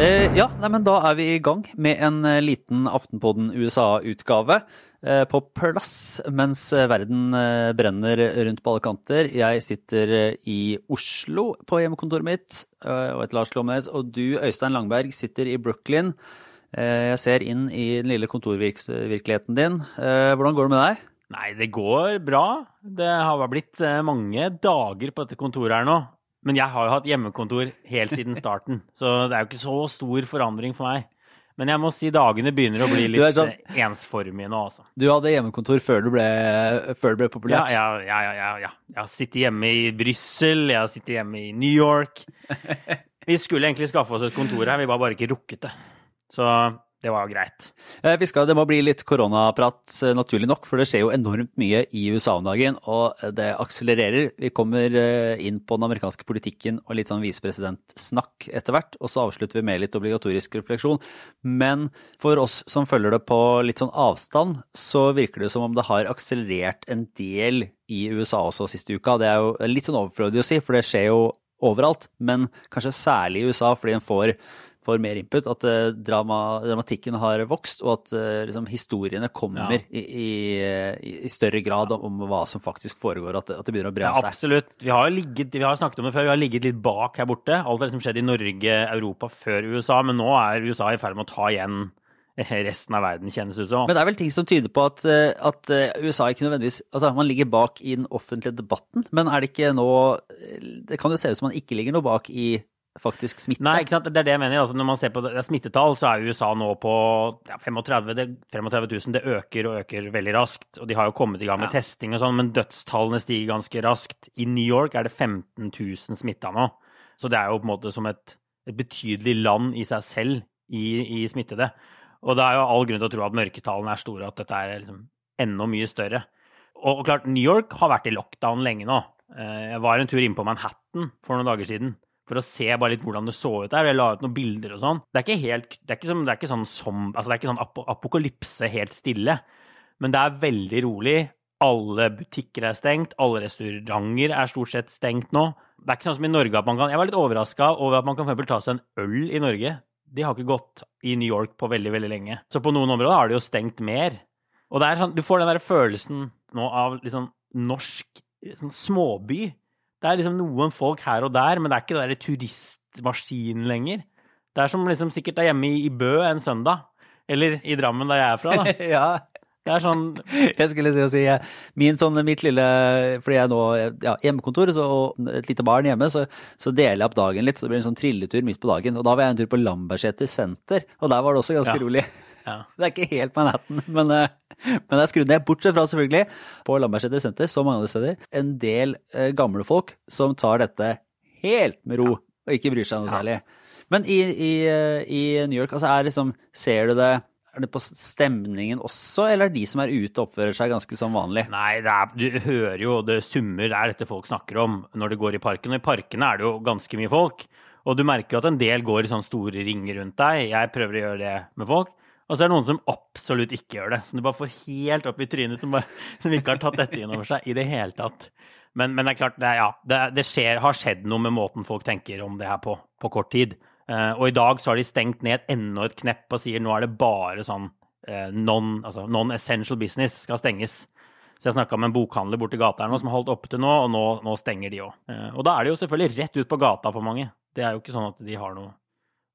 Eh, ja, nei, men da er vi i gang med en eh, liten Aftenpodden USA-utgave eh, på plass mens eh, verden eh, brenner rundt på alle kanter. Jeg sitter eh, i Oslo på hjemmekontoret mitt og heter Lars Klomnes, og du, Øystein Langberg, sitter i Brooklyn. Jeg ser inn i den lille kontorvirkeligheten din. Hvordan går det med deg? Nei, det går bra. Det har blitt eh, mange dager på dette kontoret her nå. Men jeg har jo hatt hjemmekontor helt siden starten, så det er jo ikke så stor forandring for meg. Men jeg må si dagene begynner å bli litt sånn- eh, ensformige nå, altså. Du hadde hjemmekontor før det ble, før ble populært. ja, ja, ja, ja, ja. Jeg har sittet hjemme i Brussel, jeg har sittet hjemme i New York. Vi skulle egentlig skaffe oss et kontor her, vi var bare ikke rukket det. Så det var greit. Eh, Vi skal, det må bli litt koronaprat, eh, naturlig nok, for det skjer jo enormt mye i USA om dagen, og det akselererer. Vi kommer eh, inn på den amerikanske politikken og litt sånn visepresidentsnakk etter hvert, og så avslutter vi med litt obligatorisk refleksjon. Men for oss som følger det på litt sånn avstand, så virker det som om det har akselerert en del i USA også siste uka. Det er jo litt sånn overflødig å si, for det skjer jo overalt, men kanskje særlig i USA, fordi en får får mer input, at eh, drama, dramatikken har vokst, og at eh, liksom, historiene kommer Ja. i, i, i, i større grad om, om hva som faktisk foregår, at at det begynner å bre Ja, seg. absolutt. Vi har, ligget, vi har snakket om det før, vi har ligget litt bak her borte. Alt har liksom skjedd i Norge, Europa før USA, men nå er USA i ferd med å ta igjen resten av verden, kjennes ut som. Men det er vel ting som tyder på at, eh, at eh, USA ikke nødvendigvis Altså, man ligger bak i den offentlige debatten, men er det ikke nå Det kan jo se ut som man ikke ligger noe bak i faktisk smitte. Nei, ikke sant? det er det jeg mener. Altså, når man ser på det, det smittetall, så er USA nå på ja, 35, det, 35 000. Det øker og øker veldig raskt. Og de har jo kommet i gang med Ja. testing og sånn, men dødstallene stiger ganske raskt. I New York er det 15 000 smitta nå. Så det er jo på en måte som et, et betydelig land i seg selv i, i smittede. Og det er jo all grunn til å tro at mørketallene er store, at dette er liksom enda mye større. Og, og klart, New York har vært i lockdown lenge nå. Eh, Jeg var en tur inn på Manhattan for noen dager siden for å se bare litt hvordan det så ut der. Jeg la ut noen bilder og sånn. Det er ikke helt Det er ikke, som, det er ikke sånn som Altså, det er ikke sånn ap apokalypse helt stille, men det er veldig rolig. Alle butikker er stengt, alle restauranter er stort sett stengt nå. Det er ikke sånn som i Norge at man kan Jeg var litt overraska over at man kan for eksempel ta seg en øl i Norge. De har ikke gått i New York på veldig, veldig lenge. Så på noen områder har de jo stengt mer. Og det er sånn, du får den der følelsen nå av litt sånn norsk sånn småby. Det er liksom noen folk her og der, men det er ikke den turistmaskinen lenger. Det er som liksom sikkert er hjemme i, Bø en søndag. Eller i Drammen, der jeg er fra. da. ja. Det er sånn Jeg skulle si å si eh, min sånn, mitt lille Fordi jeg nå ja, hjemmekontor så, og et lite barn hjemme, så, så deler jeg opp dagen litt. Så det blir en sånn trilletur midt på dagen. Og da var jeg en tur på Lambertseter senter, og der var det også ganske Ja. rolig. Ja. Det er ikke helt Manhattan, men, eh, men det er skrudd ned. Bortsett fra selvfølgelig på Lambertseter senter, så mange andre steder, en del eh, gamle folk som tar dette helt med ro og ikke bryr seg noe Ja. særlig. Men i, i, eh, i New York, altså er liksom, ser du det er det på stemningen også, eller er de som er ute oppfører seg ganske som vanlig? Nei, er, du hører jo det summer, det er dette folk snakker om når de går i parken. Og i parkene er det jo ganske mye folk. Og du merker jo at en del går i sånne store ringer rundt deg. Jeg prøver å gjøre det med folk. Og så er det noen som absolutt ikke gjør det. Som du bare får helt opp i trynet, som, bare, som ikke har tatt dette inn over seg i det hele tatt. Men, men det er klart, det, er- ja, det, det skjer, har skjedd noe med måten folk tenker om det her på, på kort tid. Uh, og i dag så har de stengt ned enda et knepp og sier nå er det bare sånn uh, non, altså non-essential business skal stenges. Så jeg snakka med en bokhandler borti gata her nå som har holdt oppe til nå, og nå, nå stenger de òg. Og da er det jo selvfølgelig rett ut på gata for mange. Det er jo ikke sånn at de har noe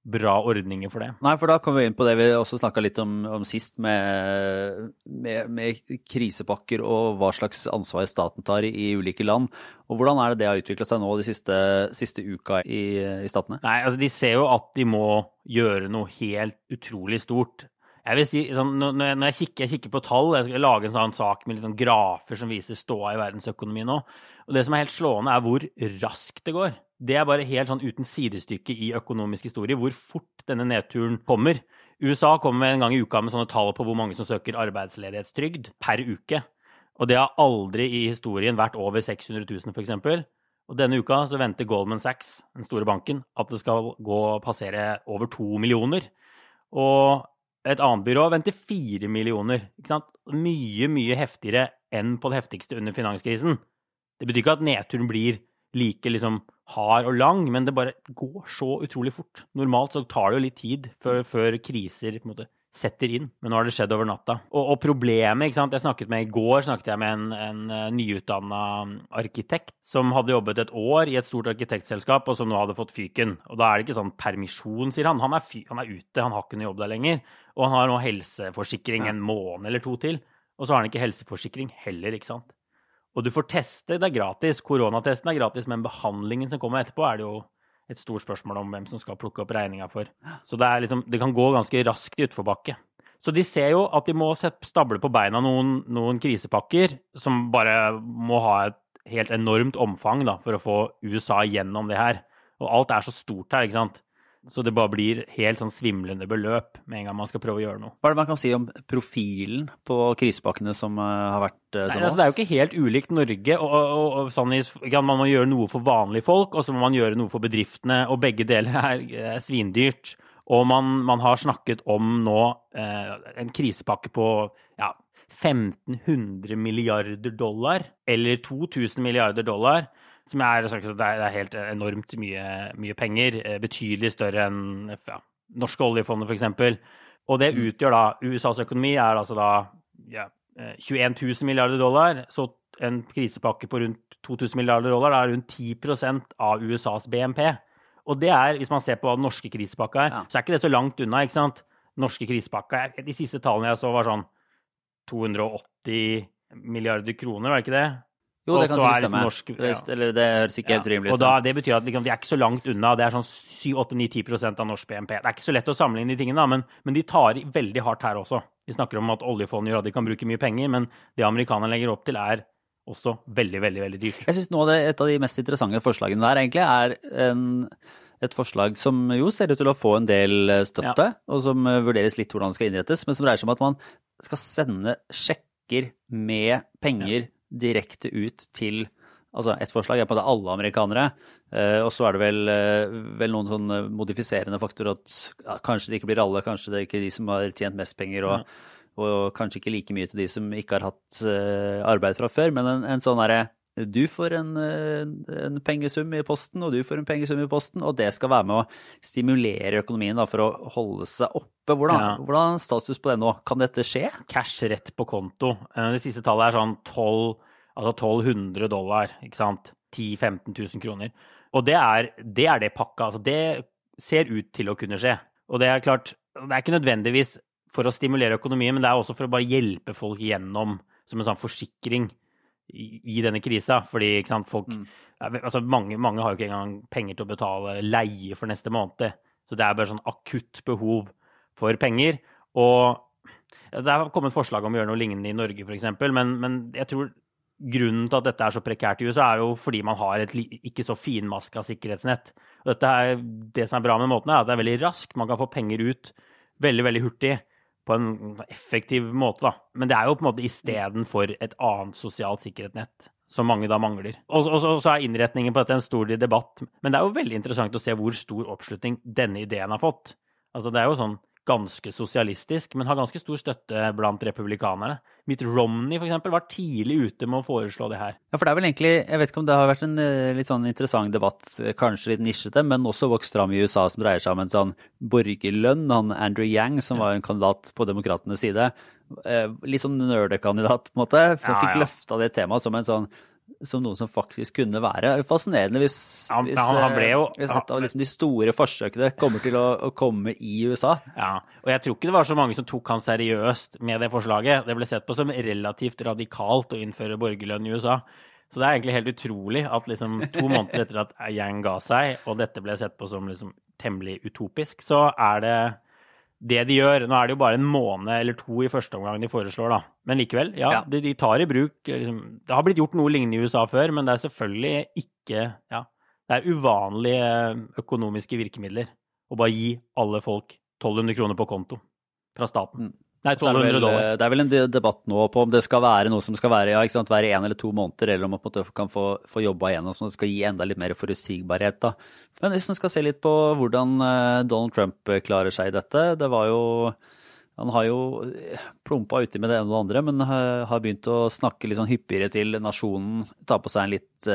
bra ordninger for det. Nei, for da kommer vi inn på det vi også snakka litt om, om sist, med, med, med krisepakker og hva slags ansvar staten tar i, i ulike land. Og hvordan er det det har utvikla seg nå de siste, siste uka i, i statene? Nei, altså de ser jo at de må gjøre noe helt utrolig stort. Jeg vil si, sånn, når når jeg, når jeg, kikker, jeg kikker på tall, jeg skal lage en sånn sak med litt sånn grafer som viser ståa i verdensøkonomien nå, og det som er helt slående, er hvor raskt det går. Det er bare helt sånn uten sidestykke i økonomisk historie hvor fort denne nedturen kommer. USA kommer en gang i uka med sånne tall på hvor mange som søker arbeidsledighetstrygd per uke. Og det har aldri i historien vært over 600 000, f.eks. Og denne uka så venter Goldman Sachs, den store banken, at det skal gå passere over to millioner. Og et annet byrå venter fire millioner. Ikke sant? Mye, mye heftigere enn på det heftigste under finanskrisen. Det betyr ikke at nedturen blir like liksom hard og lang, men det bare går så utrolig fort. Normalt så tar det jo litt tid før, før kriser på en måte setter inn, men nå har det skjedd over natta. Og, og problemet ikke sant? Jeg snakket med I går snakket jeg med en, en eh, nyutdanna arkitekt som hadde jobbet et år i et stort arkitektselskap, og som nå hadde fått fyken. Og da er det ikke sånn permisjon, sier han. Han er, fy, han er ute, han har ikke noe jobb der lenger. Og han har nå helseforsikring en måned eller to til. Og så har han ikke helseforsikring heller, ikke sant. Og du får teste, det er gratis. Koronatesten er gratis, men behandlingen som kommer etterpå, er det jo et stort spørsmål om hvem som skal plukke opp regninga for. Så det, liksom, det, kan gå ganske raskt i utforbakke. Så de ser jo at de må stable på beina noen, noen krisepakker som bare må ha et helt enormt omfang da, for å få USA gjennom det her. Og alt er så stort her, ikke sant. Så det bare blir helt sånn svimlende beløp med en gang man skal prøve å gjøre noe. Hva er det man kan si om profilen på krisepakkene som uh, har vært sånn? Nei, altså, Det er jo ikke helt ulikt Norge. og, og, og sånn, Man må gjøre noe for vanlige folk, og så må man gjøre noe for bedriftene. Og begge deler er, er svindyrt. Og man, man, har snakket om nå eh, en krisepakke på ja, 1500 milliarder dollar, eller 2000 milliarder dollar som er, det er helt enormt mye, mye penger. Eh, betydelig større enn ja, norske oljefondet, f.eks. Og det mm. utgjør da USAs økonomi er altså da ja, 21 eh, 000 milliarder dollar. Så en krisepakke på rundt 2000 milliarder dollar er rundt 10% av USAs BNP. Og det er, hvis man ser på hva den norske krisepakka er, ja. så er ikke det så langt unna. ikke sant? Norske krisepakka De siste tallene jeg så, var sånn 280 milliarder kroner, var det ikke det? Jo, det kan sikkert stemme. Norsk, ja. Eller det høres ikke helt rimelig ut. Og da, det betyr at liksom, vi er ikke så langt unna. Det er sånn 7-8-9-10% av norsk BNP. Det er ikke så lett å sammenligne de tingene, men, men de tar veldig hardt her også. Vi snakker om at oljefondet gjør at de kan bruke mye penger, men det amerikanerne legger opp til, er også veldig, veldig veldig dyrt. Jeg synes Et av de mest interessante forslagene der egentlig er en, et forslag som jo ser ut til å få en del støtte, ja. og som vurderes litt hvordan det skal innrettes, men som dreier seg om at man skal sende sjekker med penger ja direkte ut til Altså ett forslag er på en måte alle amerikanere. Eh, og så er det vel, eh, vel noen sånn modifiserende faktorer at ja, kanskje det ikke blir alle, kanskje det er ikke de som har tjent mest penger, og, og kanskje ikke like mye til de som ikke har hatt uh, arbeid fra før. Men en, en sånn derre du får en, en, pengesum i posten, og du får en pengesum i posten, og det skal være med å stimulere økonomien da, for å holde seg oppe. Hvordan, ja. hvordan status på det nå? Kan dette skje? Cash rett på konto. Det siste tallet er sånn 12 Altså 1200 dollar, ikke sant. 10 000-15 000 kroner. Og det er, det er det pakka. Altså det ser ut til å kunne skje. Og det er klart, det er ikke nødvendigvis for å stimulere økonomien, men det er også for å bare hjelpe folk gjennom som en sånn forsikring i, i denne krisa. Fordi sant, folk mm. altså mange, mange, har jo ikke engang penger til å betale leie for neste måned. Så det er bare sånn akutt behov for penger. Og det har kommet forslag om å gjøre noe lignende i Norge, f.eks., men, men jeg tror grunnen til at dette er så prekært i USA, er jo fordi man har et ikke så finmaska sikkerhetsnett. Og dette er, det som er bra med måten, er at det er veldig raskt. Man kan få penger ut veldig, veldig hurtig på en effektiv måte. Da. Men det er jo på en måte istedenfor et annet sosialt sikkerhetsnett, som mange da mangler. Og, og, og, så er innretningen på dette en stor debatt. Men det er jo veldig interessant å se hvor stor oppslutning denne ideen har fått. Altså Det er jo sånn ganske sosialistisk, men har ganske stor støtte blant republikanerne. Mitt Romney for eksempel, var tidlig ute med å foreslå det her. Ja, for det er vel egentlig, Jeg vet ikke om det har vært en eh, litt sånn interessant debatt, eh, kanskje litt nisjete, men også vokst fram i USA som dreier seg om en sånn borgerlønn. Han Andrew Yang, som var en kandidat på demokratenes side, eh, litt sånn nerdekandidat, på en måte, som ja, fikk ja. løfta det temaet som en sånn som noe som faktisk kunne være fascinerende hvis, ja, hvis, han jo, eh, hvis et av liksom de store forsøkene kommer til å, å, komme i USA. Ja, og jeg tror ikke det var så mange som tok han seriøst med det forslaget. Det ble sett på som relativt radikalt å innføre borgerlønn i USA. Så det er egentlig helt utrolig at liksom to måneder etter at Yang ga seg, og dette ble sett på som liksom temmelig utopisk, så er det det de gjør Nå er det jo bare en måned eller to i første omgang de foreslår, da. Men likevel, ja. ja. De, de, tar i bruk liksom, Det har blitt gjort noe lignende i USA før, men det er selvfølgelig ikke Ja. Det er uvanlige økonomiske virkemidler å bare gi alle folk 1200 kroner på konto fra staten. Mm. Nei, 1200 dollar. Det er vel en debatt nå på om det skal være noe som skal være ja, ikke sant, hver én eller to måneder, eller om man på en måte kan få, få jobba igjennom, som skal gi enda litt mer forutsigbarhet. da. Men hvis man skal se litt på hvordan eh, Donald Trump klarer seg i dette Det var jo Han har jo plumpa uti med det ene og det andre, men har begynt å snakke litt sånn hyppigere til nasjonen. Ta på seg en litt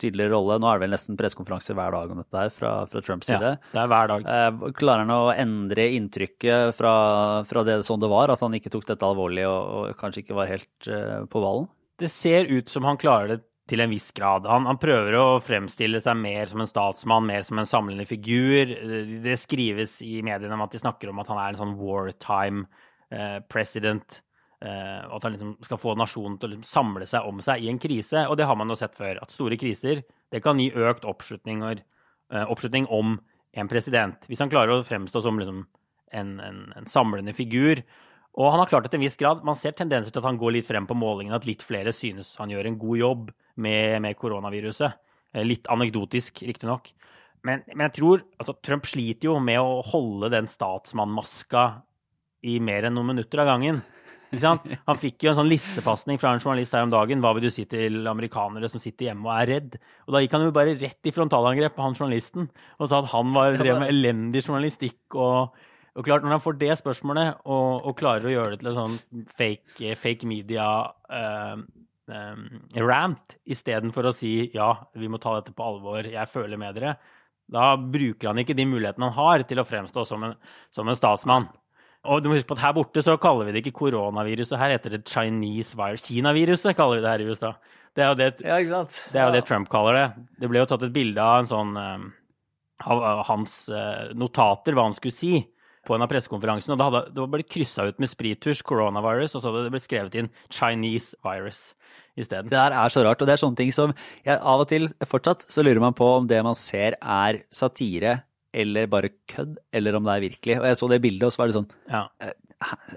tydeligere rolle. Nå er det vel nesten pressekonferanse hver dag om dette her fra, fra Trumps side. Ja, det er hver dag. Uh, klarer han å endre inntrykket fra, fra, det sånn det var, at han ikke tok dette alvorlig og, og kanskje ikke var helt uh, på ballen? Det ser ut som han klarer det til en viss grad. Han, han, prøver å fremstille seg mer som en statsmann, mer som en samlende figur. Det skrives i mediene om at de snakker om at han er en sånn wartime eh, president. Eh, at han liksom skal få nasjonen til å liksom samle seg om seg i en krise. Og det har man jo sett før. At store kriser det kan gi økt oppslutning, eh, oppslutning om en president. Hvis han klarer å fremstå som liksom en, en, en samlende figur, og han har klart det til en viss grad. Man ser tendenser til at han går litt frem på målingene, at litt flere synes han gjør en god jobb med, med koronaviruset. Eh, litt anekdotisk, riktignok. Men, men jeg tror altså, Trump sliter jo med å holde den statsmannmaska i mer enn noen minutter av gangen. Han fikk jo en sånn lissepasning fra en journalist her om dagen. Hva vil du si til amerikanere som sitter hjemme og er redd? Og da gikk han jo bare rett i frontalangrep på han journalisten og sa at han var, drev med elendig journalistikk og og klart, Når han får det spørsmålet, og, og klarer å gjøre det til en sånn fake, fake media uh, um, rant, istedenfor å si ja, vi må ta dette på alvor, jeg føler med dere, da bruker han ikke de mulighetene han har til å fremstå som en, som en statsmann. Og du må huske på at Her borte så kaller vi det ikke koronaviruset, her heter det Chinese virus. Kinaviruset kaller vi det her i USA. Det er jo det, ja, det, er jo det Trump kaller det. Det ble jo tatt et bilde av en sånn um, av hans uh, notater, hva han skulle si på en av pressekonferansene. og Det, hadde, det var bare kryssa ut med sprittusj 'coronavirus', og så hadde det blitt skrevet inn 'Chinese virus' isteden. Det der er så rart, og det er sånne ting som jeg av og til fortsatt så lurer man på om det man ser er satire eller bare kødd, eller om det er virkelig. Og jeg så det bildet, og så var det sånn ja. Eh,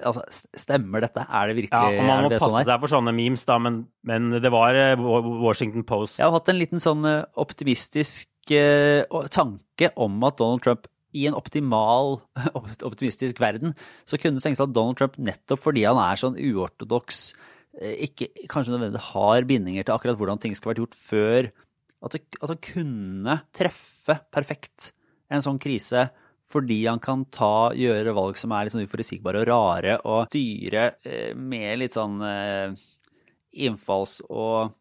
altså, Stemmer dette? Er det virkelig Ja, og Man må passe sånn seg for sånne memes, da, men, men, det var eh, Washington Post. Jeg har hatt en liten sånn optimistisk optimistisk tanke om at Donald Trump i en optimal, optimistisk verden, så kunne tenke seg at Donald Trump, nettopp fordi han er sånn uortodoks, eh, ikke kanskje nødvendigvis har bindinger til akkurat hvordan ting skal vært gjort før, at, det, at han kunne treffe perfekt en sånn krise fordi han kan ta, gjøre valg som er litt sånn uforutsigbare og rare, og styre eh, med litt sånn eh, innfalls- og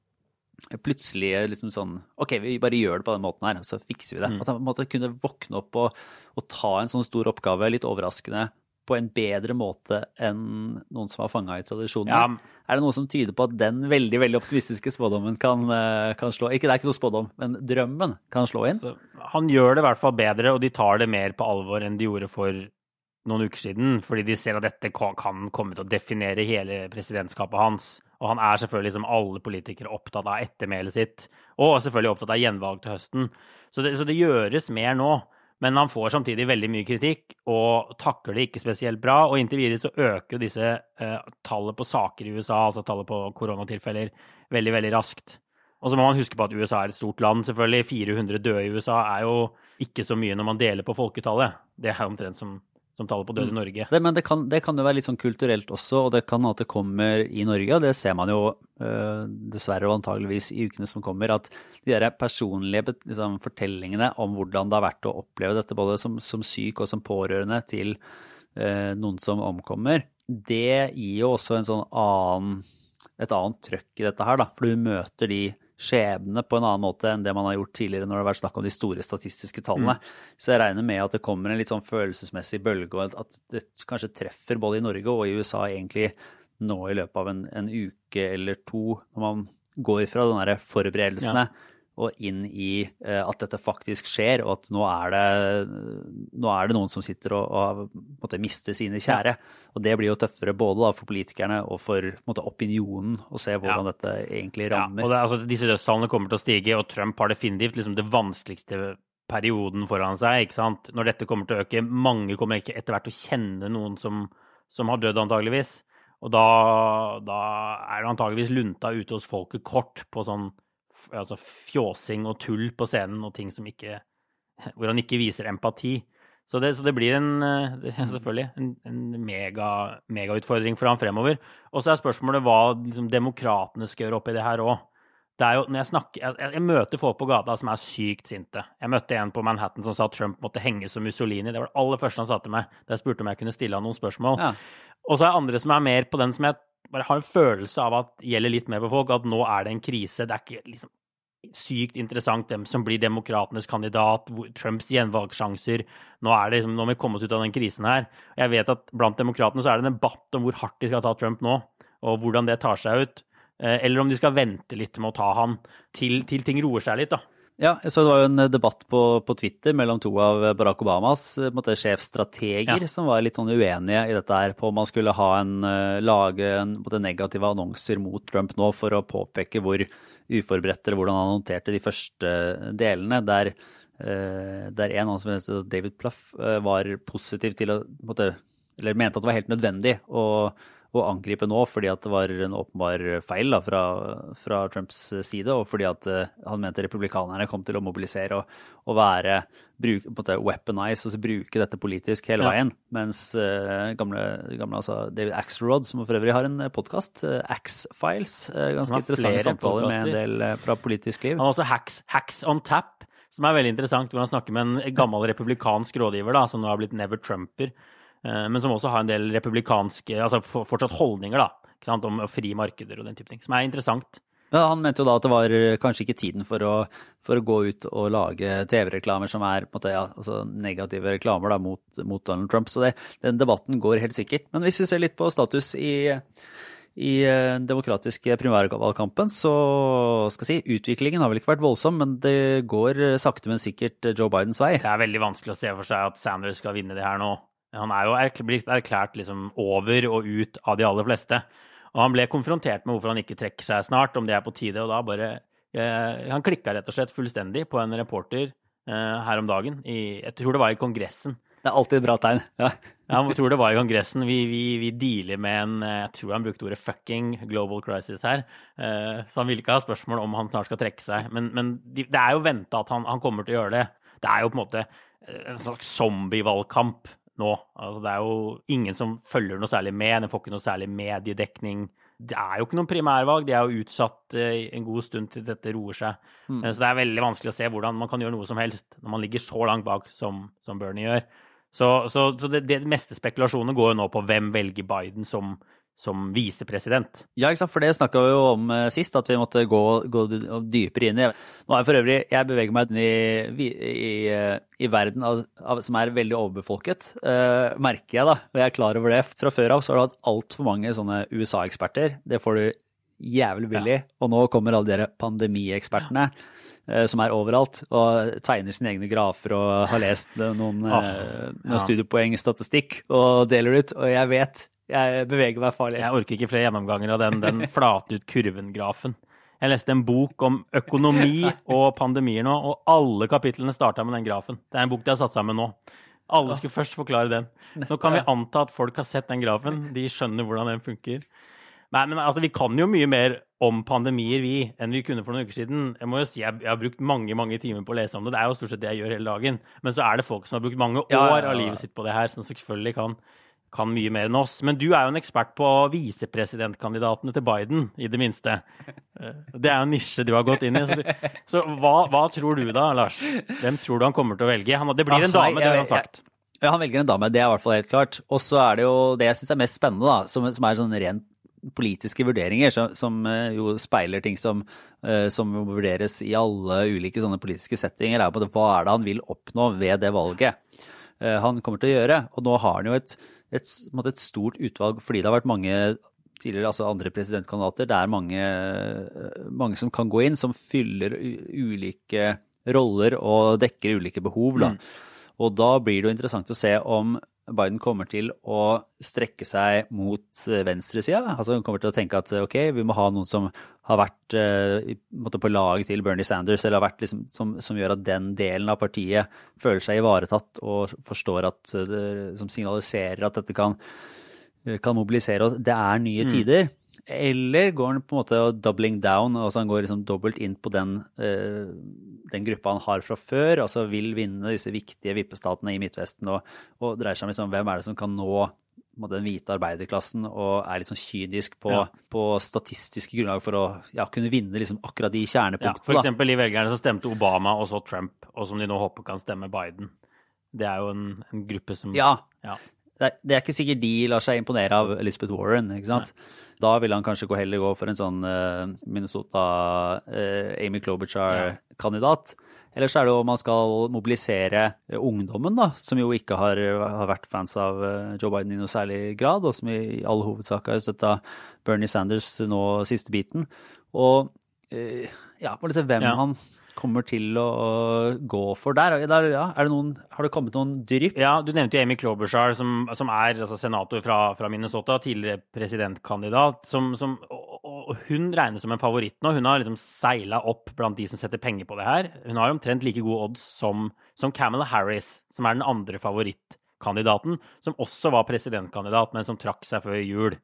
plutselig liksom sånn OK, vi bare gjør det på den måten her, så fikser vi det. Mm. At han måtte kunne våkne opp og, og, ta en sånn stor oppgave, litt overraskende, på en bedre måte enn noen som var fanga i tradisjonen. Ja. Er det noe som tyder på at den veldig veldig optimistiske spådommen kan, eh, kan slå Ikke det er ikke noe spådom, men drømmen kan slå inn? Så han gjør det i hvert fall bedre, og de tar det mer på alvor enn de gjorde for noen uker siden, fordi de ser at dette kan komme til å definere hele presidentskapet hans. Og han er selvfølgelig, som alle politikere, opptatt av ettermælet sitt. Og selvfølgelig opptatt av gjenvalg til høsten. Så det, så det, gjøres mer nå. Men han får samtidig veldig mye kritikk og takler det ikke spesielt bra. Og inntil videre så øker jo disse eh, tallet på saker i USA, altså tallet på koronatilfeller, veldig, veldig raskt. Og så må man huske på at USA er et stort land, selvfølgelig. 400 døde i USA er jo ikke så mye når man deler på folketallet. Det er omtrent som som taler på døde i mm. Norge. Det, men det kan, det kan, jo være litt sånn kulturelt også, og det kan at det kommer i Norge. Og det ser man jo øh, dessverre og antageligvis i ukene som kommer, at de der personlige liksom, fortellingene om hvordan det har vært å oppleve dette, både som, som syk og som pårørende til øh, noen som omkommer, det gir jo også en sånn annen, et annet trøkk i dette her, da. For du møter de skjebne på en annen måte enn det man har gjort tidligere når det har vært snakk om de store statistiske tallene. Mm. Så jeg regner med at det kommer en litt sånn følelsesmessig bølge, og at det kanskje treffer både i Norge og i USA egentlig nå i løpet av en, en uke eller to, når man går fra de forberedelsene. Ja og inn i uh, at dette faktisk skjer, og at nå er det, nå er det noen som sitter og, og måtte miste sine kjære. Og det blir jo tøffere både for politikerne og for måtte, opinionen å se hvordan ja. dette egentlig rammer. Ja, og det, altså, disse dødstallene kommer til å stige, og Trump har definitivt liksom, det vanskeligste perioden foran seg. ikke sant? Når dette kommer til å øke. Mange kommer ikke etter hvert til å kjenne noen som, som har dødd, antageligvis. Og da, da er det antageligvis lunta ute hos folket kort på sånn altså fjåsing og tull på scenen og ting som ikke Hvor han ikke viser empati. Så det, så det blir en, selvfølgelig en, en mega, megautfordring for ham fremover. Og så er spørsmålet hva liksom, demokratene skal gjøre oppi det her òg. det jo, når jeg, snakker, jeg, jeg, møter folk på gata som er sykt sinte. Jeg møtte en på Manhattan som sa at Trump måtte henge som Mussolini. Det var det aller første han sa til meg da jeg spurte om jeg kunne stille han noen spørsmål. Ja. Og så er andre som er mer på den som jeg bare har en følelse av at det gjelder litt mer på folk, at nå er det en krise. Det er ikke liksom sykt interessant hvem som blir demokratenes kandidat, Trumps gjenvalgssjanser. Nå, er det liksom, nå må vi komme oss ut av den krisen her. Jeg vet at blant demokratene så er det en debatt om hvor hardt de skal ta Trump nå, og hvordan det tar seg ut. Eh, eller om de skal vente litt med å ta han til, til ting roer seg litt, da. Ja, jeg så Det var jo en debatt på, på Twitter mellom to av Barack Obamas eh, måte, sjefstrateger ja. som var litt sånn uenige i dette her, på om man skulle ha en, uh, lage en, måte, negative annonser mot Trump nå for å påpeke hvor uforberedt eller hvordan han håndterte de første delene. Der, der en som heter David Pluff var positiv til å måte, Eller mente at det var helt nødvendig å å angripe nå fordi at det var en åpenbar feil da, fra, fra, Trumps side, og fordi at uh, han mente republikanerne kom til å mobilisere og, og være bruk, på en weaponize, altså bruke dette politisk hele veien. Mens uh, gamle, gamle altså David Axelrod, som for øvrig har en podkast, uh, eh, Ax-Files, ganske interessante samtaler med en del fra politisk liv. Han har også Hacks, Hacks on Tap, som er veldig interessant, hvor han snakker med en gammel republikansk rådgiver da, som nå har blitt Never Trumper. Eh, men som også har en del republikanske altså fortsatt holdninger da, om fri markeder og den type ting, som er interessant. Ja, han mente jo da at det var kanskje ikke tiden for å, for å gå ut og lage TV-reklamer som er måte, ja, altså negative reklamer da, mot, mot, Donald Trump. Så det, den debatten går helt sikkert. Men hvis vi ser litt på status i, i eh, demokratiske primærvalgkampen, så skal jeg si utviklingen har vel ikke vært voldsom, men det går sakte, men sikkert Joe Bidens vei. Det er veldig vanskelig å se for seg at Sanders skal vinne det her nå. Han er jo blitt erklært liksom over og ut av de aller fleste. Og han ble konfrontert med hvorfor han ikke trekker seg snart, om det er på tide. Og da bare eh, Han klikka rett og slett fullstendig på en reporter eh, her om dagen. I, jeg tror det var i Kongressen. Det er alltid et bra tegn. Ja. jeg tror det var i Kongressen. Vi, vi, vi, dealer med en Jeg tror han brukte ordet 'fucking global crisis' her. Eh, så han ville ikke ha spørsmål om han snart skal trekke seg. Men, men det er jo venta at han, han kommer til å gjøre det. Det er jo på en måte en slags zombie-valgkamp nå. Altså, det er jo ingen som følger noe særlig med. Den får ikke noe særlig mediedekning. Det er jo ikke noen primærvalg. De er jo utsatt uh, en god stund til dette roer seg. Mm. Så det er veldig vanskelig å se hvordan man kan gjøre noe som helst når man ligger så langt bak som, som Bernie gjør. Så, så, så det, det, meste spekulasjonene går jo nå på hvem velger Biden som som visepresident. Ja, ikke sant? for det snakka vi jo om eh, sist, at vi måtte gå, gå, dypere inn i. Nå er for øvrig, Jeg beveger meg inn i, i, i verden av, av, som er veldig overbefolket, uh, merker jeg da. Og jeg er klar over det. Fra før av så har du hatt altfor mange sånne USA-eksperter. Det får du jævlig billig. Ja. Og nå kommer alle de pandemiekspertene Ja som er overalt og tegner sine egne grafer og har lest noen, oh, noen studiepoeng statistikk og deler ut. Og jeg vet jeg beveger meg farlig. Jeg orker ikke flere gjennomganger av den, den flate ut kurven-grafen. Jeg leste en bok om økonomi og pandemier nå, og alle kapitlene starta med den grafen. Det er en bok de har satt sammen nå. Alle skulle først forklare den. Nå kan vi anta at folk har sett den grafen. De skjønner hvordan den funker. Nei, men altså, Vi kan jo mye mer om pandemier vi, enn vi kunne for noen uker siden. Jeg må jo si, jeg, jeg, har brukt mange mange timer på å lese om det. Det er jo stort sett det jeg gjør hele dagen. Men så er det folk som har brukt mange år ja, ja, ja. av livet sitt på det her, som selvfølgelig kan kan mye mer enn oss. Men du er jo en ekspert på visepresidentkandidatene til Biden, i det minste. Eh, det er jo en nisje du har gått inn i. Så, du, så hva, hva, tror du da, Lars? Hvem tror du han kommer til å velge? Han, det blir en dame, det har han sagt. Ja, han velger en dame, det er i hvert fall helt klart. Og så er det jo det jeg syns er mest spennende, da, som, som er sånn rent politiske vurderinger, som, som, eh, jo speiler ting som, uh, som vurderes i alle ulike sånne politiske settinger, er på det, hva er det han vil oppnå ved det valget han kommer til å gjøre. Og nå har han jo et et, et, stort utvalg fordi det har vært mange tidligere, altså andre presidentkandidater. Det er mange, mange, som kan gå inn, som fyller ulike roller og dekker ulike behov. Da. Mm. Og da blir det jo interessant å se om Biden kommer til å strekke seg mot venstresida. Altså han kommer til å tenke at ok, vi må ha noen som har vært uh, på laget til Bernie Sanders, eller har vært liksom, som, som, gjør at den delen av partiet føler seg ivaretatt og forstår at det, Som signaliserer at dette kan, kan mobilisere oss. det er nye mm. tider. Eller går han på en måte doubling down, altså han går liksom dobbelt inn på den, uh, den gruppa han har fra før, altså vil vinne disse viktige vippestatene i Midtvesten og, og dreier seg om liksom, hvem er det som kan nå den hvite arbeiderklassen og er litt sånn kynisk på, ja. på statistiske grunnlag for å ja, kunne vinne liksom akkurat de kjernepunktene. Ja, F.eks. de velgerne som stemte Obama og så Trump, og som de nå håper kan stemme Biden. Det er jo en, en gruppe som Ja. ja. Det, er, ikke sikkert de lar seg imponere av Elizabeth Warren. ikke sant? Nei. Da vil han kanskje gå heller gå for en sånn uh, Minnesota uh, Amy Klobuchar-kandidat. Eller så er det om man skal mobilisere ungdommen, da, som jo ikke har, har, vært fans av eh, Joe Biden i noe særlig grad, og som i all hovedsak har støtta Bernie Sanders nå siste biten. Og ja, bare se hvem ja. han kommer til å gå for der. der ja, det noen, har det kommet noen drypp? Ja, Du nevnte jo Amy Klobuchar, som, som er altså, senator fra, fra, Minnesota, tidligere presidentkandidat. Som, som, og, og, hun regnes som en favoritt nå. Hun har liksom seila opp blant de som setter penger på det her. Hun har omtrent like gode odds som, som Camilla Harris, som er den andre favorittkandidaten, som også var presidentkandidat, men som trakk seg før jul.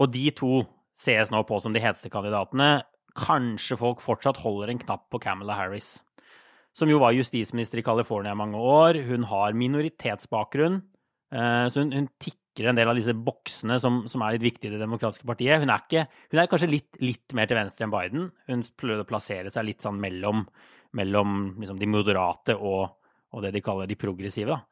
Og de to ses nå på som de heteste kandidatene kanskje folk fortsatt holder en knapp på Camilla Harris, som jo var justisminister i California i mange år. Hun har minoritetsbakgrunn, eh, så hun, hun tikker en del av disse boksene som, som, er litt viktige i Det demokratiske partiet. Hun er, ikke, hun er kanskje litt, litt, mer til venstre enn Biden. Hun prøvde å plassere seg litt sånn mellom, mellom liksom de moderate og, og, det de kaller de progressive. Da.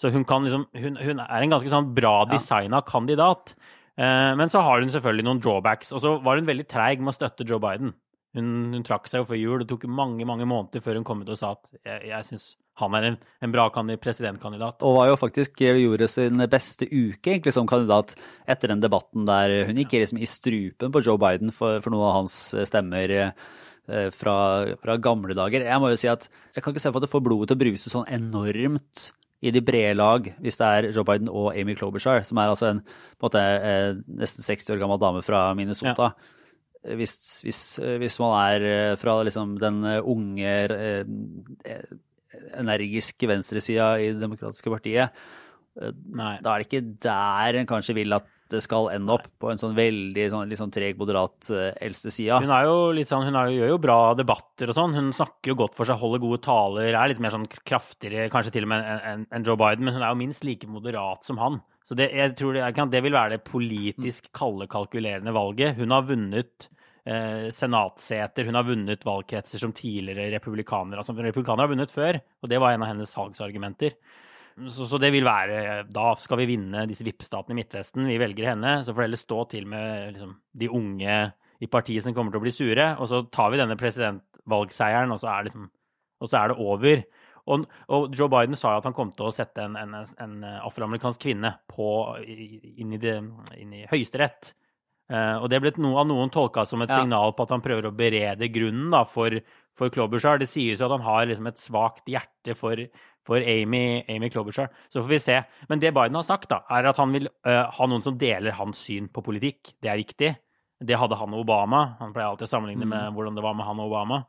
Så hun, liksom, hun, hun, er en ganske sånn bra designa kandidat. Eh, men så har hun selvfølgelig noen drawbacks. Og så var hun veldig treig med å støtte Joe Biden. Hun, hun, trakk seg jo før jul. Det tok mange mange måneder før hun kom ut og sa at jeg, jeg syns han er en, en bra presidentkandidat. Og var jo faktisk gjorde sin beste uke egentlig som kandidat etter den debatten der hun gikk liksom i strupen på Joe Biden for, for noen av hans stemmer eh, fra, fra, gamle dager. Jeg må jo si at jeg kan ikke se for at det får blodet til å bruse sånn enormt i de brede lag, hvis det er Joe Biden og Amy Klobuchar, som er altså en, en måte, eh, nesten 60 år gammel dame fra Minnesota. Ja. Hvis, hvis, hvis, man er eh, fra liksom, den unge, eh, energiske venstresida i Det demokratiske partiet, Nei. da er det ikke der en kanskje vil at det skal ende opp på en sånn veldig sånn, litt sånn treg, moderat uh, eldstesida. Hun er jo litt sånn, hun er, gjør jo bra debatter og sånn. Hun snakker jo godt for seg, holder gode taler, er litt mer sånn kraftigere kanskje til og med enn en, en Joe Biden, men hun er jo minst like moderat som han. Så det, jeg tror det, det vil være det politisk kalde, kalkulerende valget. Hun har vunnet eh, senatseter, hun har vunnet valgkretser som tidligere republikanere. Altså, republikanere har vunnet før, og det var en av hennes salgsargumenter. Så, så, det vil være Da skal vi vinne disse vippestatene i Midtvesten. Vi velger henne. Så får det heller stå til med liksom, de unge i partiet som kommer til å bli sure. Og så tar vi denne presidentvalgseieren, og så er, liksom, og så er det over. Og, og, Joe Biden sa at han kom til å sette en, en, en afroamerikansk kvinne på, inn i, det, inn i Høyesterett. Uh, og det ble noe, av noen tolka som et ja. signal på at han prøver å berede grunnen da, for, for Klobuchar. Det sies jo at han har liksom et svakt hjerte for for Amy, Amy Klobuchar. Så får vi se. Men det Biden har sagt, da, er at han vil uh, ha noen som deler hans syn på politikk. Det er viktig. Det hadde han og Obama. Han pleier alltid å sammenligne mm. med hvordan det var med han og Obama.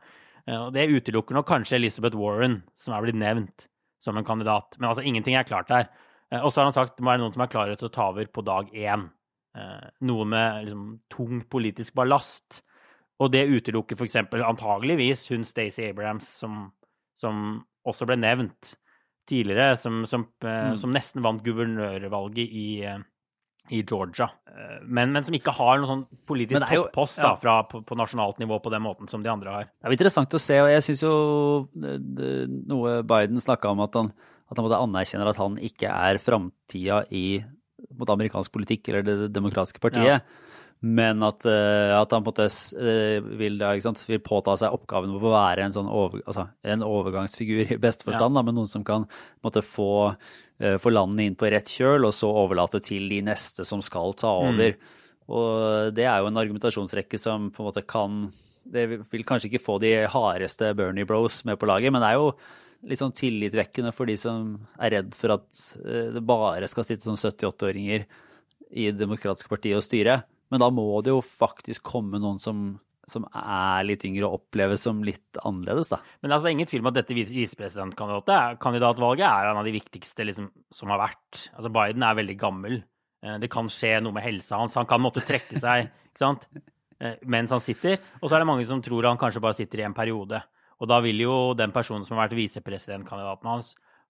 Uh, og det utelukker nok kanskje Elizabeth Warren, som er blitt nevnt som en kandidat. Men altså, ingenting er klart der. Uh, og så har han sagt det må være noen som er klare til å ta over på dag én. noe med liksom, tung politisk ballast. Og det utelukker f.eks. antageligvis hun Stacey Abrams, som, som også ble nevnt tidligere, som, som, eh, mm. som nesten vant guvernørvalget i, eh, i Georgia. Eh, men, men, som ikke har noen sånn politisk toppost ja. fra, på, på, nasjonalt nivå på den måten som de andre har. Det er interessant å se, og jeg syns jo noe Biden snakka om, at han, at han anerkjenner at han ikke er framtida i mot amerikansk politikk eller Det demokratiske partiet. Ja. Men at, uh, at, han på en måte uh, vil, da, vil, påta seg oppgaven med å være en, sånn over, altså, en overgangsfigur i beste forstand, ja. da, men noen som kan måte, få, uh, få landene inn på rett kjøl, og så overlate til de neste som skal ta mm. over. Mm. Og det er jo en argumentasjonsrekke som på en måte kan Det vil kanskje ikke få de hardeste Bernie Bros med på laget, men det er jo litt sånn tillitvekkende for de som er redd for at det bare skal sitte sånn 78-åringer i Det demokratiske partiet og styre. Men da må det jo faktisk komme noen som, som er litt yngre og oppleves som litt annerledes, da. Men altså, ingen tvil om at dette visepresidentkandidatvalget er en av de viktigste liksom, som har vært. Altså, Biden er veldig gammel. Eh, det kan skje noe med helsa hans. Han kan måtte trekke seg ikke sant? Eh, mens han sitter. Og så er det mange som tror han kanskje bare sitter i en periode. Og da vil jo den personen som har vært visepresidentkandidaten hans,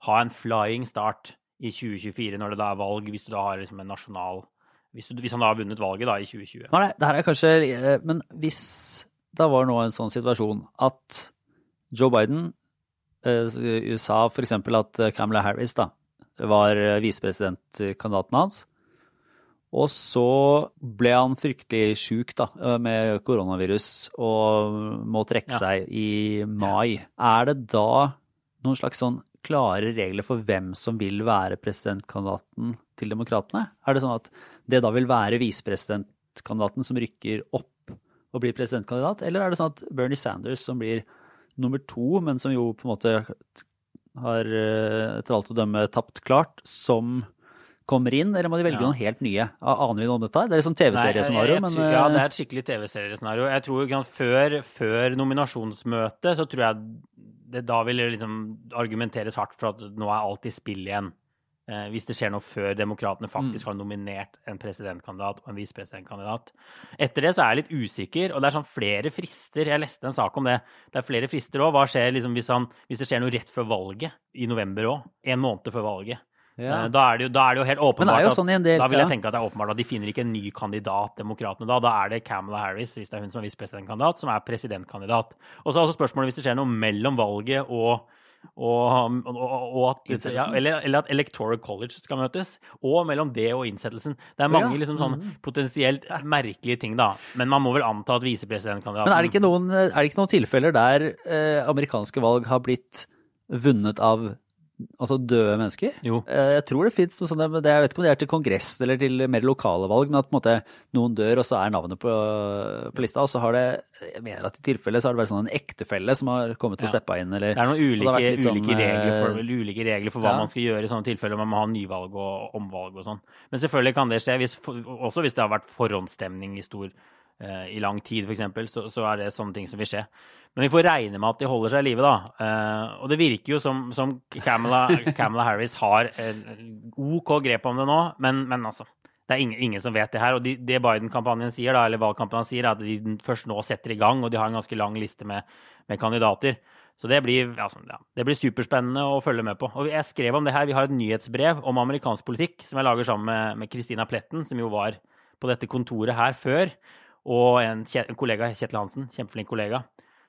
ha en flying start i 2024, når det da er valg, hvis du da har liksom en nasjonal hvis, du, hvis han da har vunnet valget da i 2020. Nei, det her er kanskje eh, Men hvis det var nå en sånn situasjon at Joe Biden USA for f.eks. at Camilla Harris da, var visepresidentkandidaten hans, og så ble han fryktelig sjuk da, med koronavirus og må trekke ja. seg i mai. Er det da noen slags sånn klare regler for hvem som vil være presidentkandidaten til Demokratene? Er det sånn at det da vil være visepresidentkandidaten som rykker opp og blir presidentkandidat, eller er det sånn at Bernie Sanders, som blir nummer to, men som jo på en måte har eh, etter alt å dømme tapt klart, som kommer inn, eller må de velge ja. noen helt nye? Aner vi noe om dette? Det er liksom TV-seriescenario, men Ja, det er et skikkelig TV-seriescenario. Jeg tror før, før nominasjonsmøtet så tror jeg det da vil liksom argumenteres hardt for at nå er alt i spill igjen. Eh, hvis det skjer noe før demokratene faktisk mm. har nominert en presidentkandidat og en visepresidentkandidat. Etter det så er jeg litt usikker, og det er sånn flere frister. Jeg leste en sak om det. Det er flere frister òg. Hva skjer liksom hvis, han, hvis, det skjer noe rett før valget, i november òg? En måned før valget. Ja. Eh, da, er jo, da, er det jo, helt åpenbart jo sånn del, Da vil jeg tenke at det er åpenbart at de finner ikke en ny kandidat, demokratene da. Da er det Camela Harris, hvis det er hun som er visepresidentkandidat, som er presidentkandidat. Og så er også spørsmålet hvis det skjer noe mellom valget og og, og, og at, ja, eller, eller, at Electoral College skal møtes. Og mellom det og innsettelsen. Det er mange liksom, sånn, mm. potensielt merkelige ting, da. Men man må vel anta at visepresidentkandidaten Men er det noen, er det ikke noen tilfeller der eh, amerikanske valg har blitt vunnet av altså døde mennesker. Jo. Eh, jeg tror det fins noe sånt, jeg vet ikke om det er til kongress eller til mer lokale valg, men at måte noen dør, og så er navnet på, på lista. Og så har det jeg mener at i tilfelle så har det vært sånn en ektefelle som har kommet til å steppe inn. Eller, det er noen ulike, ulike, sånn, regler, for, eh, ulike, regler for, hva ja. man skal gjøre i sånne tilfeller. Man må ha nyvalg og omvalg og sånn. Men selvfølgelig kan det skje, hvis, også hvis det har vært forhåndsstemning i stor eh, i lang tid, f.eks., så, så er det sånne ting som vil skje. Men vi får regne med at de holder seg i live, da. Uh, og det virker jo som, som Camela, Camela, Harris har en OK grep om det nå, men, men altså det er ingen, ingen, som vet det her. Og de, det Biden-kampanjen sier, da, eller valgkampanjen sier, er at de først nå setter i gang, og de har en ganske lang liste med, med kandidater. Så det blir, altså, ja, det blir, superspennende å følge med på. Og jeg skrev om det her. Vi har et nyhetsbrev om amerikansk politikk som jeg lager sammen med Christina Pletten, som jo var på dette kontoret her før. Og en, en kollega, Kjetil Hansen, kjempeflink kollega.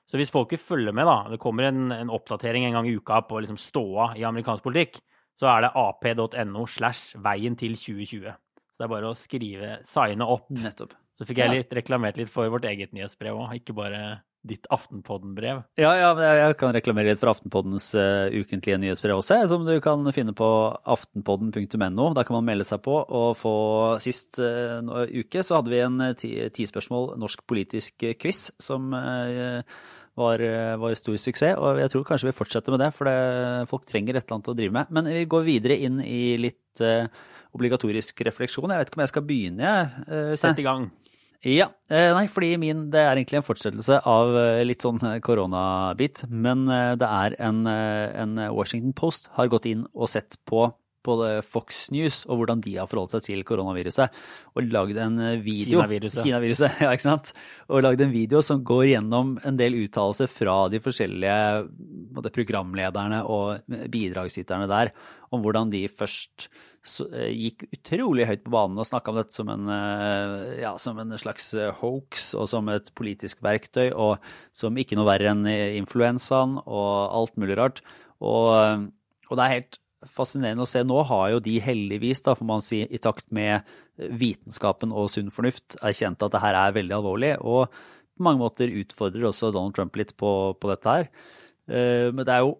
Så hvis folk vil følge med, da, det kommer en, en oppdatering en gang i uka på liksom ståa i amerikansk politikk, så er det ap.no slash veien til 2020. Så det er bare å skrive, signe opp. Nettopp. Så fikk jeg litt, reklamert litt for vårt eget nyhetsbrev òg, ikke bare ditt Aftenpodden-brev. Ja, ja, jeg kan reklamere litt for Aftenpoddens uh, ukentlige nyhetsbrev også, som du kan finne på aftenpodden.no. Da kan man melde seg på og få Sist uh, uke så hadde vi en eh, ti, ti spørsmål norsk politisk quiz som uh, var, var, stor suksess. Og jeg tror kanskje vi fortsetter med det, for det, folk trenger et eller annet å drive med. Men vi går videre inn i litt obligatorisk refleksjon. Jeg vet ikke om jeg skal begynne. Sett i gang. Ja. Eh, nei, fordi min det er egentlig en fortsettelse av eh, litt sånn eh, koronabit. Men det er en, en Washington Post har gått inn og sett på både Fox News og hvordan de har forholdt seg til koronaviruset. Og lagd en video Kinaviruset. Kinaviruset, ja, ikke sant. Og lagd en video som går gjennom en del uttalelser fra de forskjellige programlederne og bidragsyterne der om hvordan de først eh, gikk utrolig høyt på banen og snakka om dette som en, eh, ja, som en, slags eh, hoax og som et politisk verktøy, og som ikke noe verre enn influensaen og alt mulig rart. Og, og, det er helt fascinerende å se. Nå har jo de heldigvis, da, får man si, i takt med vitenskapen og sunn fornuft, erkjent at det her er veldig alvorlig. og på mange måter utfordrer også Donald Trump litt på, på dette her. Men det er jo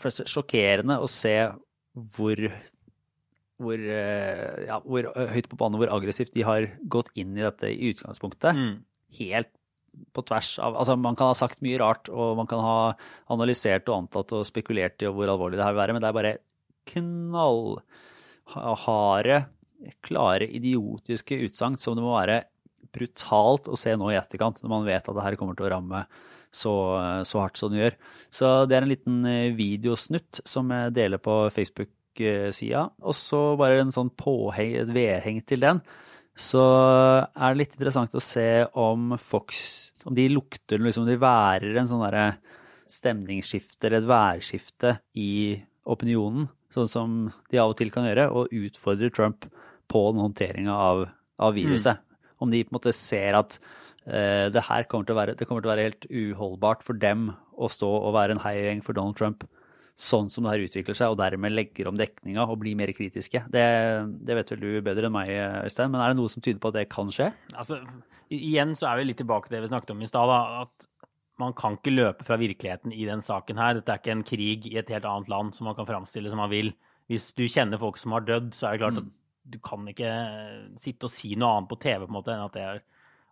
sjokkerende å se hvor, hvor, eh, ja, hvor høyt på banen hvor aggressivt de har gått inn i dette i utgangspunktet. Mm. Helt på tvers av Altså, man kan ha sagt mye rart, og man kan ha analysert og antatt og spekulert i hvor alvorlig det her vil være, men det er bare knallharde, klare, idiotiske utsagn som det må være brutalt å se nå i etterkant, når man vet at det her kommer til å ramme så, så hardt som det gjør. Så det er en liten eh, videosnutt som jeg deler på Facebook-sida. Og så bare en sånn påheng, et vedheng til den. Så er det litt interessant å se om Fox Om de lukter liksom de værer en sånn derre stemningsskifte eller et værskifte i opinionen, sånn som de av og til kan gjøre, og utfordrer Trump på den håndteringa av, av viruset. Mm. Om de på en måte ser at uh, det her kommer til, være, det kommer til å være helt uholdbart for dem å stå og være en heiagjeng for Donald Trump sånn som det her utvikler seg, og dermed legger om dekninga og blir mer kritiske. Det, det, vet vel du bedre enn meg, Øystein, men er det noe som tyder på at det kan skje? Altså, igjen så er vi litt tilbake til det vi snakket om i stad, at man kan ikke løpe fra virkeligheten i den saken her. Dette er ikke en krig i et helt annet land som man kan framstille som man vil. Hvis du kjenner folk som har dødd, så er det klart at mm. du kan ikke sitte og si noe annet på TV på en måte enn at, det er,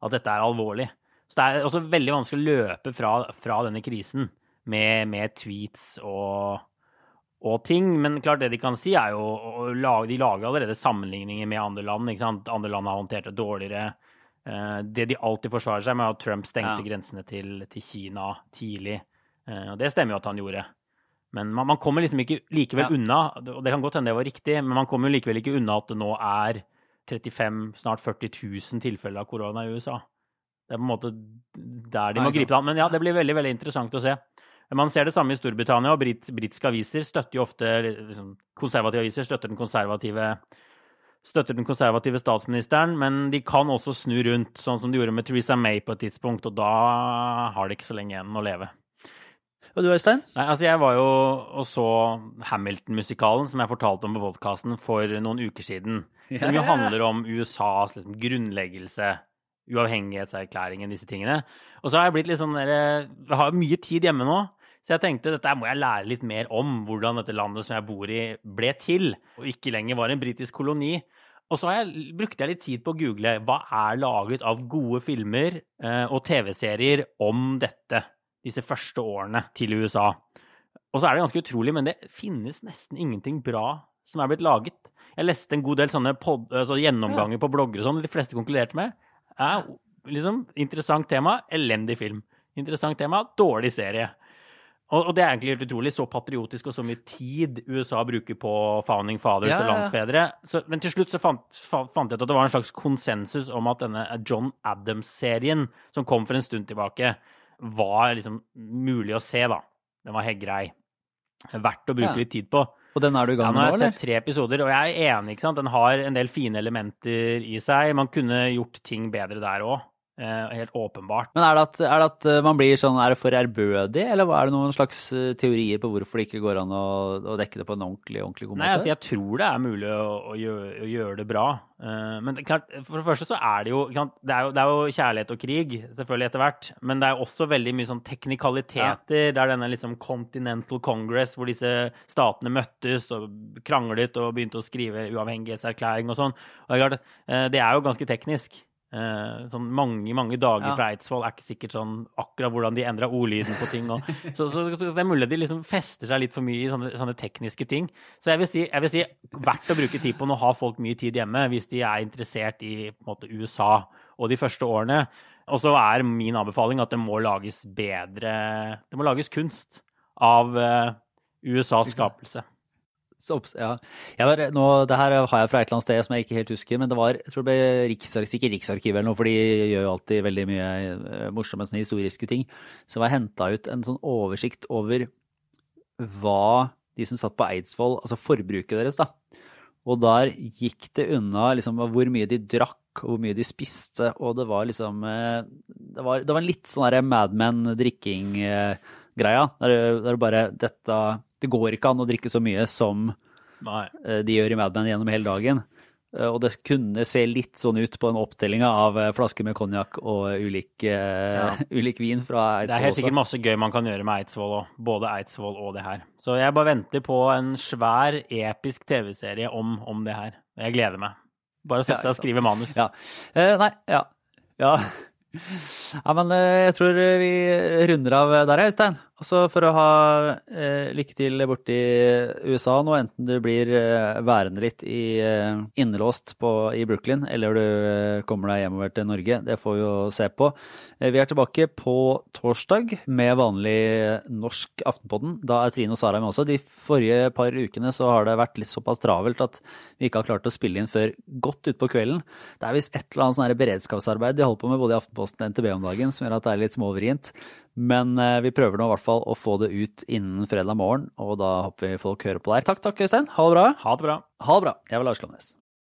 at dette er alvorlig. Så det er også veldig vanskelig å løpe fra, fra denne krisen med, med tweets og, og, ting. Men klart det de kan si, er jo lage, De lager allerede sammenligninger med andre land. Andre land har håndtert det dårligere. Eh, det de alltid forsvarer seg med, er at Trump stengte ja. grensene til, til, Kina tidlig. Eh, og det stemmer jo at han gjorde. Men man, man kommer liksom ikke likevel ja. unna, og det kan godt hende det var riktig, men man kommer jo likevel ikke unna at det nå er 35, snart 40 000 tilfeller av korona i USA. Det er på en måte der de må gripe det an. Men ja, det blir veldig veldig interessant å se. Man ser det samme i Storbritannia, og brit, britiske aviser støtter jo ofte liksom, Konservative aviser støtter den konservative, støtter den konservative statsministeren, men de kan også snu rundt, sånn som de gjorde med Theresa May på et tidspunkt, og da har de ikke så lenge igjen å leve. Og du, Øystein? Nei, altså Jeg var jo og så Hamilton-musikalen, som jeg fortalte om på podkasten for noen uker siden. Som jo handler om USAs liksom, grunnleggelse uavhengighetserklæringen, disse tingene. Og så har jeg blitt litt sånn der, Jeg har mye tid hjemme nå. Så jeg tenkte dette må jeg lære litt mer om, hvordan dette landet som jeg bor i, ble til, og ikke lenger var en britisk koloni. Og så jeg, brukte jeg litt tid på å google hva er laget av gode filmer eh, og TV-serier om dette, disse første årene til USA. Og så er det ganske utrolig, men det finnes nesten ingenting bra som er blitt laget. Jeg leste en god del sånne pod, altså gjennomganger på blogger og sånn, de fleste konkluderte med er liksom interessant tema, elendig film. Interessant tema, dårlig serie. Og, og, det er egentlig helt utrolig. Så patriotisk og så mye tid USA bruker på founding fathers ja, og landsfedre. Så, men til slutt så fant, fant, jeg ut at det var en slags konsensus om at denne John Adams-serien, som kom for en stund tilbake, var liksom mulig å se, da. Den var helt grei. Verdt å bruke ja. litt tid på. Og den er du i gang med nå, eller? Ja, nå har jeg sett tre episoder, og jeg er enig. ikke sant? Den har en del fine elementer i seg. Man kunne gjort ting bedre der òg. Eh, helt åpenbart. Men er det, at, er det, at, eh, man blir sånn, er det for ærbødig, eller er det noen slags eh, teorier på hvorfor det ikke går an å, å dekke det på en ordentlig, ordentlig god måte? Nei, altså jeg tror det er mulig å, å, gjøre, å gjøre, det bra. Men klart, for det første så er det jo det er jo, det er jo kjærlighet og krig, selvfølgelig etter hvert. Men det er også veldig mye sånn teknikaliteter. Ja. Det er denne liksom Continental Congress hvor disse statene møttes og kranglet og begynte å skrive uavhengighetserklæring og sånn. Det er jo ganske teknisk. Uh, sånn mange mange dager ja. fra Eidsvoll er ikke sikkert sånn akkurat hvordan de endra ordlyden på ting. Og, så, så, så, det er mulig at de liksom fester seg litt for mye i sånne, sånne tekniske ting. Så jeg vil, si, jeg vil, si, verdt å bruke tid på nå har folk mye tid hjemme hvis de er interessert i måte, USA og de første årene. Og så er min anbefaling at det må lages bedre Det må lages kunst av uh, USAs skapelse ja. Var, nå, det her har jeg fra et eller annet sted som jeg ikke helt husker, men det var jeg tror det ble Riksarkivet, ikke Riksarkivet eller noe, for de gjør jo alltid veldig mye eh, morsomme sånne historiske ting. Så var henta ut en sånn oversikt over hva de som satt på Eidsvoll, altså forbruket deres, da. Og der gikk det unna liksom, hvor mye de drakk, og hvor mye de spiste, og det var liksom eh, Det var, det var en litt sånn derre Mad Men-drikking-greia. Der, der bare Dette det går ikke an å drikke så mye som Nei. Eh, de gjør i Mad Men gjennom hele dagen. Eh, og det kunne se litt sånn ut på den opptellinga av eh, flasker med konjakk og ulik, ja. ulik, vin fra Eidsvoll. Det er helt sikkert masse gøy man kan gjøre med Eidsvoll òg. Både Eidsvoll og det her. Så jeg bare venter på en svær, episk TV-serie om, om, det her. Jeg gleder meg. Bare å sette seg og skrive manus. Ja. Eh, nei, ja. Ja. ja, men jeg tror vi runder av der, Øystein. Altså for å ha eh, lykke til borti USA nå, enten du blir eh, værende litt i, eh, innelåst på, i Brooklyn, eller du eh, kommer deg hjemover til Norge, det får vi jo se på. Eh, vi er tilbake på torsdag med vanlig norsk Aftenpodden. Da er Trine og Sara med også. De forrige par ukene så har det vært litt såpass travelt at vi ikke har klart å spille inn før godt utpå kvelden. Det er visst et eller annet sånn beredskapsarbeid de holder på med både i Aftenposten og NTB om dagen som gjør at det er litt småvrient. Men eh, vi prøver nå i hvert fall å få det ut innen fredag morgen, og da håper vi folk hører på der. Takk, takk, Øystein. Ha det bra. Ha det bra. Ha det bra. Jeg var Lars Klomnes.